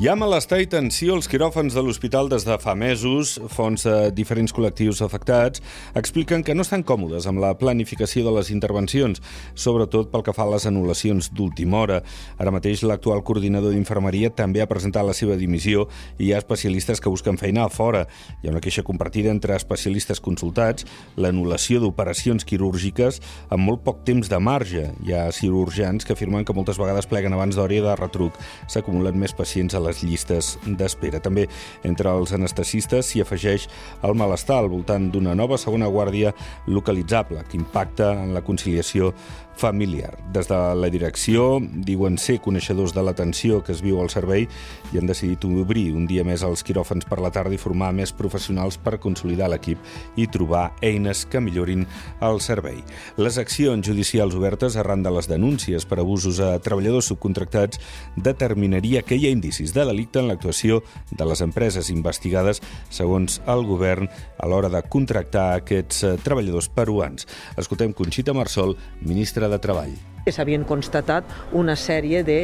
Hi ha malestar i tensió als quiròfans de l'hospital des de fa mesos. Fons de diferents col·lectius afectats expliquen que no estan còmodes amb la planificació de les intervencions, sobretot pel que fa a les anul·lacions d'última hora. Ara mateix l'actual coordinador d'infermeria també ha presentat la seva dimissió i hi ha especialistes que busquen feina a fora. Hi ha una queixa compartida entre especialistes consultats, l'anul·lació d'operacions quirúrgiques amb molt poc temps de marge. Hi ha cirurgians que afirmen que moltes vegades pleguen abans d'hora i de retruc. S'acumulen més pacients a les llistes d'espera. També entre els anestesistes s'hi afegeix el malestar al voltant d'una nova segona guàrdia localitzable que impacta en la conciliació familiar. Des de la direcció diuen ser coneixedors de l'atenció que es viu al servei i han decidit obrir un dia més els quiròfans per la tarda i formar més professionals per consolidar l'equip i trobar eines que millorin el servei. Les accions judicials obertes arran de les denúncies per abusos a treballadors subcontractats determinaria que hi ha indicis de delicte en l'actuació de les empreses investigades segons el govern a l'hora de contractar aquests eh, treballadors peruans. Escoltem Conxita Marsol, ministra de Treball. S'havien constatat una sèrie de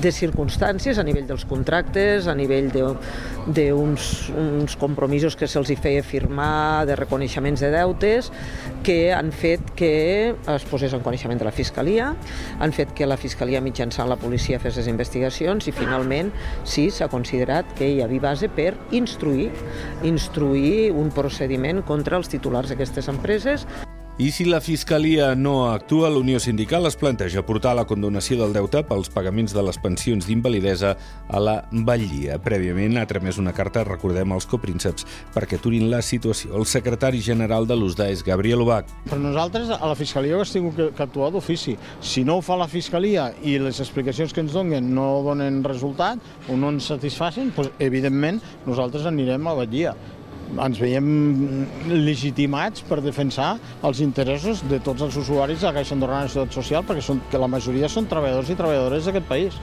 de circumstàncies a nivell dels contractes, a nivell d'uns uns compromisos que se'ls feia firmar, de reconeixements de deutes, que han fet que es posés en coneixement de la Fiscalia, han fet que la Fiscalia mitjançant la policia fes les investigacions i finalment sí s'ha considerat que hi havia base per instruir, instruir un procediment contra els titulars d'aquestes empreses. I si la Fiscalia no actua, l'Unió Sindical es planteja portar la condonació del deute pels pagaments de les pensions d'invalidesa a la Vallia. Prèviament ha tramès una carta, recordem, als coprínceps perquè aturin la situació. El secretari general de l'USDA és Gabriel Ubach. Per nosaltres, a la Fiscalia ho estic que, que actuar d'ofici. Si no ho fa la Fiscalia i les explicacions que ens donen no donen resultat o no ens satisfacin, doncs, evidentment nosaltres anirem a Vallia ens veiem legitimats per defensar els interessos de tots els usuaris de la Caixa Andorrana de Ciutat Social, perquè són, que la majoria són treballadors i treballadores d'aquest país.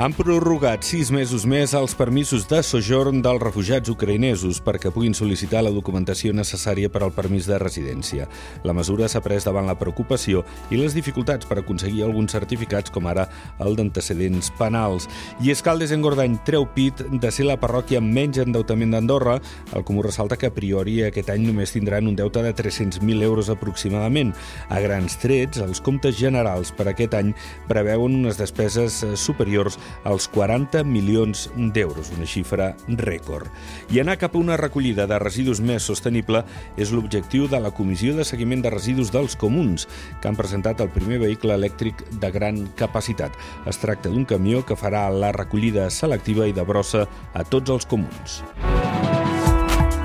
Han prorrogat sis mesos més els permisos de sojorn dels refugiats ucraïnesos perquè puguin sol·licitar la documentació necessària per al permís de residència. La mesura s'ha pres davant la preocupació i les dificultats per aconseguir alguns certificats, com ara el d'antecedents penals. I Escaldes en Gordany treu pit de ser la parròquia amb menys endeutament d'Andorra. El Comú ressalta que a priori aquest any només tindran un deute de 300.000 euros aproximadament. A grans trets, els comptes generals per aquest any preveuen unes despeses superiors als 40 milions d'euros, una xifra rècord. I anar cap a una recollida de residus més sostenible és l'objectiu de la Comissió de Seguiment de Residus dels Comuns, que han presentat el primer vehicle elèctric de gran capacitat. Es tracta d'un camió que farà la recollida selectiva i de brossa a tots els comuns.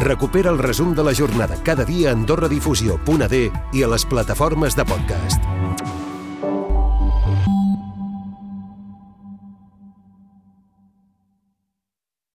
Recupera el resum de la jornada cada dia a AndorraDifusió.d i a les plataformes de podcast.